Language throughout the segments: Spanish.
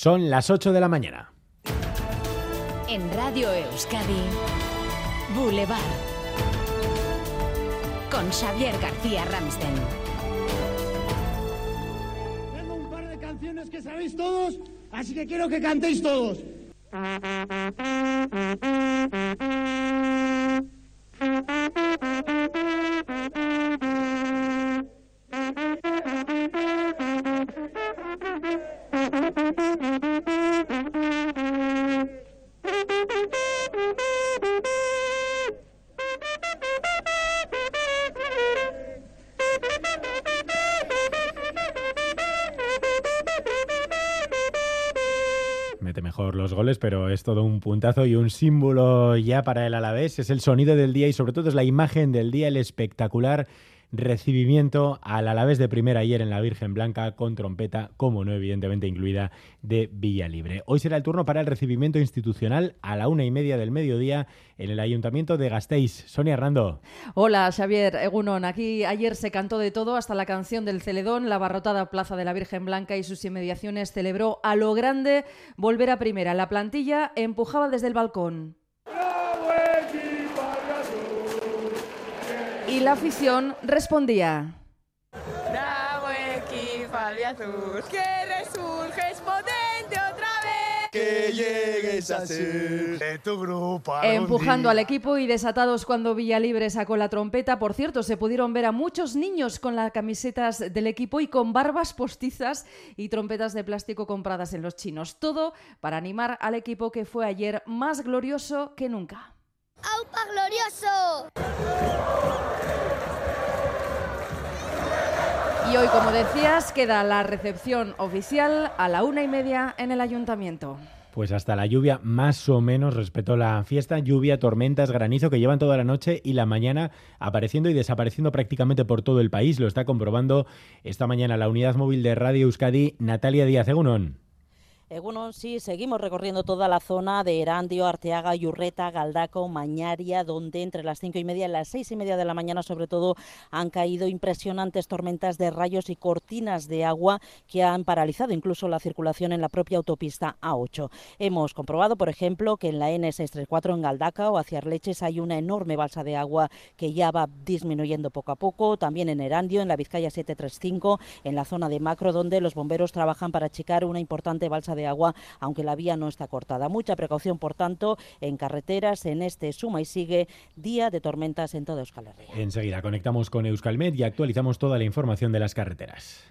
Son las 8 de la mañana. En Radio Euskadi, Boulevard. Con Xavier García Ramsten. Tengo un par de canciones que sabéis todos, así que quiero que cantéis todos. Mete mejor los goles, pero es todo un puntazo y un símbolo ya para el Alavés. Es el sonido del día y sobre todo es la imagen del día, el espectacular recibimiento al Alavés de primera ayer en la Virgen Blanca con trompeta, como no evidentemente incluida, de Villalibre. Hoy será el turno para el recibimiento institucional a la una y media del mediodía en el Ayuntamiento de Gasteiz. Sonia Hernando. Hola Xavier Egunon, aquí ayer se cantó de todo hasta la canción del Celedón, la abarrotada Plaza de la Virgen Blanca y sus inmediaciones celebró a lo grande volver a primera. La plantilla empujaba desde el balcón. Y la afición respondía. Bravo equipo albiazul, que resurges potente otra vez. Que llegues a ser de tu grupo. algún Empujando al equipo y desatados cuando Villalibre sacó la trompeta. Por cierto, se pudieron ver a muchos niños con las camisetas del equipo y con barbas postizas y trompetas de plástico compradas en los chinos. Todo para animar al equipo que fue ayer más glorioso que nunca. ¡Aupa glorioso! Y hoy, como decías, queda la recepción oficial a la una y media en el ayuntamiento. Pues hasta la lluvia más o menos respetó la fiesta. Lluvia, tormentas, granizo que llevan toda la noche y la mañana apareciendo y desapareciendo prácticamente por todo el país. Lo está comprobando esta mañana la unidad móvil de Radio Euskadi, Natalia Díaz Egunon. Egunon, sí, seguimos recorriendo toda la zona de Erandio, Arteaga, Yurreta, Galdaco, Mañaria, donde entre las cinco y media y las seis y media de la mañana, sobre todo, han caído impresionantes tormentas de rayos y cortinas de agua que han paralizado incluso la circulación en la propia autopista A8. Hemos comprobado, por ejemplo, que en la N634 en Galdaca o hacia Arleches hay una enorme balsa de agua que ya va disminuyendo poco a poco. También en Erandio, en la Vizcaya 735, en la zona de Macro, donde los bomberos trabajan para achicar una importante balsa de agua, aunque la vía no está cortada. Mucha precaución, por tanto, en carreteras en este suma y sigue día de tormentas en toda Euskal Herria. Enseguida conectamos con Euskalmet y actualizamos toda la información de las carreteras.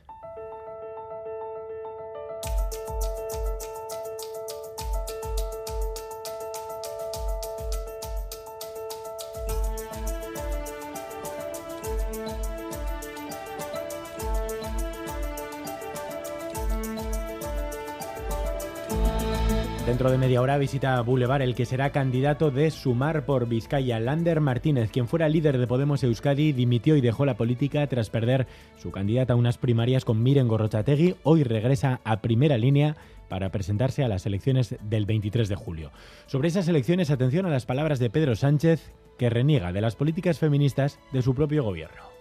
Dentro de media hora visita Boulevard el que será candidato de Sumar por Vizcaya. Lander Martínez, quien fuera líder de Podemos Euskadi, dimitió y dejó la política tras perder su candidata a unas primarias con Miren Gorrochategui. Hoy regresa a primera línea para presentarse a las elecciones del 23 de julio. Sobre esas elecciones, atención a las palabras de Pedro Sánchez, que reniega de las políticas feministas de su propio gobierno.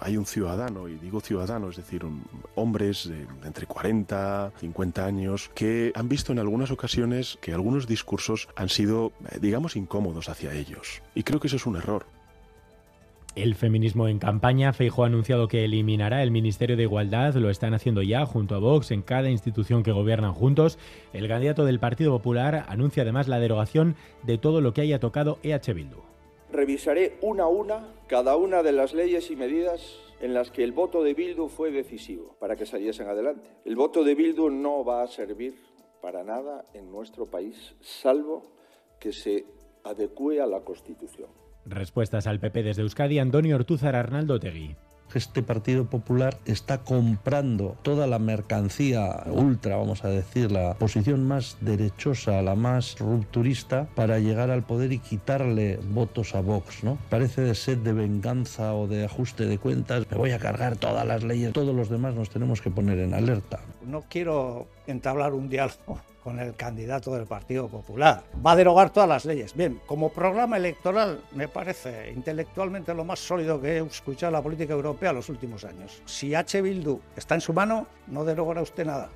Hay un ciudadano, y digo ciudadano, es decir, hombres de entre 40, 50 años, que han visto en algunas ocasiones que algunos discursos han sido, eh, digamos, incómodos hacia ellos. Y creo que eso es un error. El feminismo en campaña, Feijóo ha anunciado que eliminará el Ministerio de Igualdad, lo están haciendo ya junto a Vox en cada institución que gobiernan juntos. El candidato del Partido Popular anuncia además la derogación de todo lo que haya tocado EH Bildu. Revisaré una a una cada una de las leyes y medidas en las que el voto de Bildu fue decisivo para que saliesen adelante. El voto de Bildu no va a servir para nada en nuestro país, salvo que se adecue a la Constitución. Respuestas al PP desde Euskadi, Antonio Ortúzar Arnaldo Tegui. Este Partido Popular está comprando toda la mercancía ultra, vamos a decir, la posición más derechosa, la más rupturista, para llegar al poder y quitarle votos a Vox, ¿no? Parece de sed de venganza o de ajuste de cuentas. Me voy a cargar todas las leyes. Todos los demás nos tenemos que poner en alerta. No quiero entablar un diálogo con el candidato del Partido Popular. Va a derogar todas las leyes. Bien, como programa electoral me parece intelectualmente lo más sólido que he escuchado en la política europea en los últimos años. Si H. Bildu está en su mano, no derogará usted nada.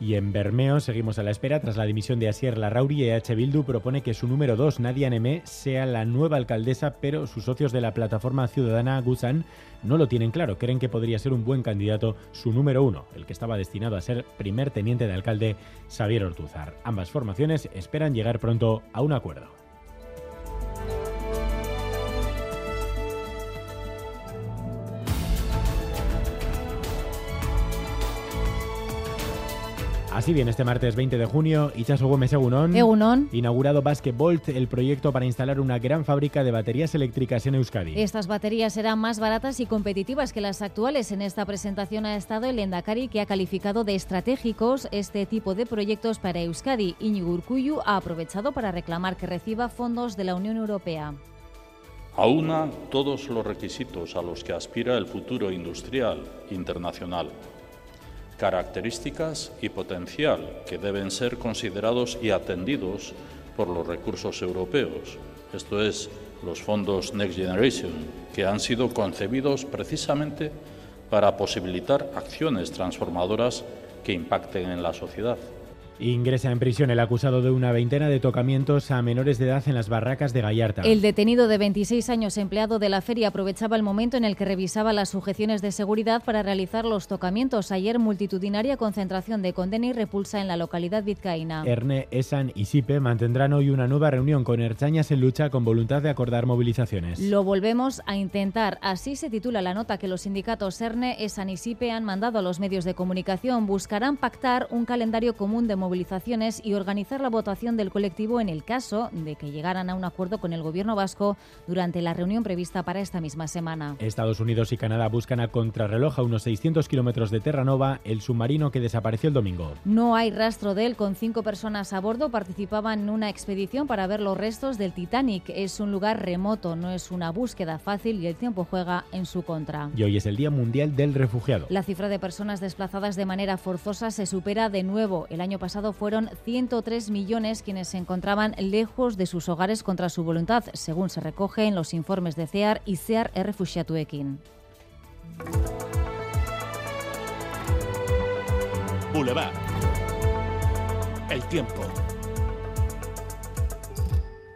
Y en Bermeo seguimos a la espera. Tras la dimisión de Asier Larrauri, EH Bildu propone que su número 2, Nadia Nemé, sea la nueva alcaldesa, pero sus socios de la plataforma ciudadana Gusan no lo tienen claro. Creen que podría ser un buen candidato su número 1, el que estaba destinado a ser primer teniente de alcalde, Xavier Ortuzar. Ambas formaciones esperan llegar pronto a un acuerdo. Así bien, este martes 20 de junio, Itxaso Gómez Egunon, Egunon. inaugurado Basketbolt, el proyecto para instalar una gran fábrica de baterías eléctricas en Euskadi. Estas baterías serán más baratas y competitivas que las actuales. En esta presentación ha estado el Endacari, que ha calificado de estratégicos este tipo de proyectos para Euskadi. Iñigo Urkullu ha aprovechado para reclamar que reciba fondos de la Unión Europea. Aúna todos los requisitos a los que aspira el futuro industrial internacional características y potencial que deben ser considerados y atendidos por los recursos europeos, esto es, los fondos Next Generation, que han sido concebidos precisamente para posibilitar acciones transformadoras que impacten en la sociedad. Ingresa en prisión el acusado de una veintena de tocamientos a menores de edad en las barracas de Gallarta. El detenido de 26 años, empleado de la feria, aprovechaba el momento en el que revisaba las sujeciones de seguridad para realizar los tocamientos. Ayer, multitudinaria concentración de condena y repulsa en la localidad vizcaína. Erne, Esan y Sipe mantendrán hoy una nueva reunión con Erchañas en lucha con voluntad de acordar movilizaciones. Lo volvemos a intentar. Así se titula la nota que los sindicatos Erne, Esan y Sipe han mandado a los medios de comunicación. Buscarán pactar un calendario común de movilizaciones y organizar la votación del colectivo en el caso de que llegaran a un acuerdo con el gobierno vasco durante la reunión prevista para esta misma semana. Estados Unidos y Canadá buscan a contrarreloj a unos 600 kilómetros de Terranova el submarino que desapareció el domingo. No hay rastro de él. Con cinco personas a bordo participaban en una expedición para ver los restos del Titanic. Es un lugar remoto, no es una búsqueda fácil y el tiempo juega en su contra. Y hoy es el Día Mundial del Refugiado. La cifra de personas desplazadas de manera forzosa se supera de nuevo. El año pasado fueron 103 millones quienes se encontraban lejos de sus hogares contra su voluntad, según se recoge en los informes de CEAR y CEAR Errefuxiatuekin. Boulevard. El tiempo.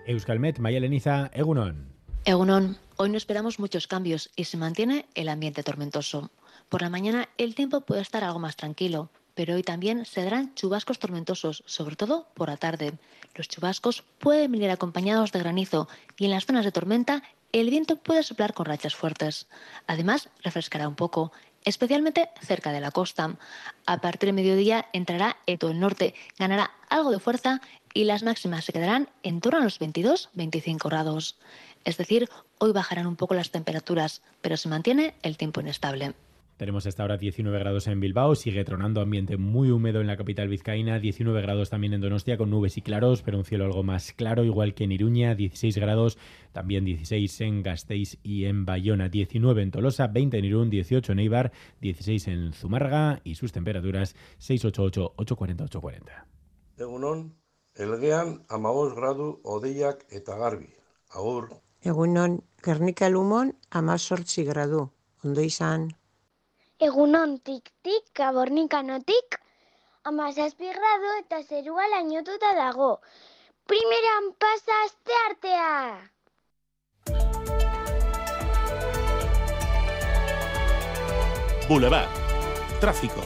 Euskalmet, Maya Leniza, Egunon. Egunon, hoy no esperamos muchos cambios y se mantiene el ambiente tormentoso. Por la mañana el tiempo puede estar algo más tranquilo, pero hoy también se darán chubascos tormentosos, sobre todo por la tarde. Los chubascos pueden venir acompañados de granizo y en las zonas de tormenta el viento puede soplar con rachas fuertes. Además, refrescará un poco, especialmente cerca de la costa. A partir del mediodía entrará en todo el norte, ganará algo de fuerza y las máximas se quedarán en torno a los 22-25 grados. Es decir, hoy bajarán un poco las temperaturas, pero se mantiene el tiempo inestable. Tenemos hasta ahora 19 grados en Bilbao, sigue tronando ambiente muy húmedo en la capital vizcaína, 19 grados también en Donostia con nubes y claros, pero un cielo algo más claro, igual que en Iruña, 16 grados, también 16 en Gasteiz y en Bayona, 19 en Tolosa, 20 en Irún, 18 en Eibar, 16 en Zumárraga y sus temperaturas 688, 840, 840. Egunon, elgean amabos gradu odeiak eta garbi. Agur. Egunon, Gernika Lumon amazortzi gradu. Ondo izan. Egunon tik-tik, kabornikanotik, amazazpi gradu eta zerua lainotuta dago. Primeran pasa aste artea! Boulevard. Tráfico.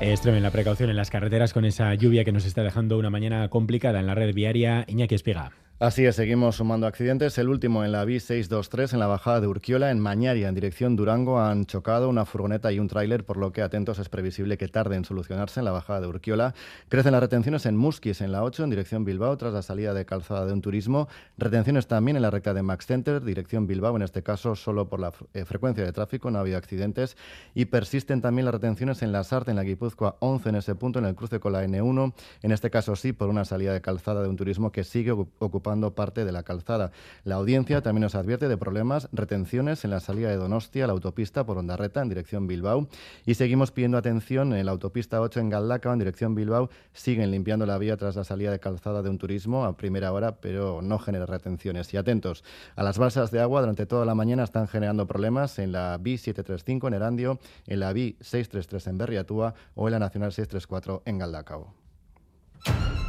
Extremen la precaución en las carreteras con esa lluvia que nos está dejando una mañana complicada en la red viaria. Iñaki Espiga. Así es, seguimos sumando accidentes. El último en la B623, en la bajada de Urquiola, en Mañaria, en dirección Durango, han chocado una furgoneta y un tráiler, por lo que atentos es previsible que tarde en solucionarse en la bajada de Urquiola. Crecen las retenciones en Musquis, en la 8, en dirección Bilbao, tras la salida de calzada de un turismo. Retenciones también en la recta de Max Center, dirección Bilbao, en este caso solo por la eh, frecuencia de tráfico, no ha habido accidentes. Y persisten también las retenciones en la Sarte, en la Guipúzcoa 11, en ese punto, en el cruce con la N1, en este caso sí, por una salida de calzada de un turismo que sigue ocupando parte de la calzada. La audiencia también nos advierte de problemas, retenciones en la salida de Donostia, la autopista por Ondarreta en dirección Bilbao. Y seguimos pidiendo atención en la autopista 8 en Galdacao en dirección Bilbao. Siguen limpiando la vía tras la salida de calzada de un turismo a primera hora, pero no genera retenciones. Y atentos, a las balsas de agua durante toda la mañana están generando problemas en la B735 en Erandio, en la B633 en Berriatúa o en la Nacional 634 en Galdacao.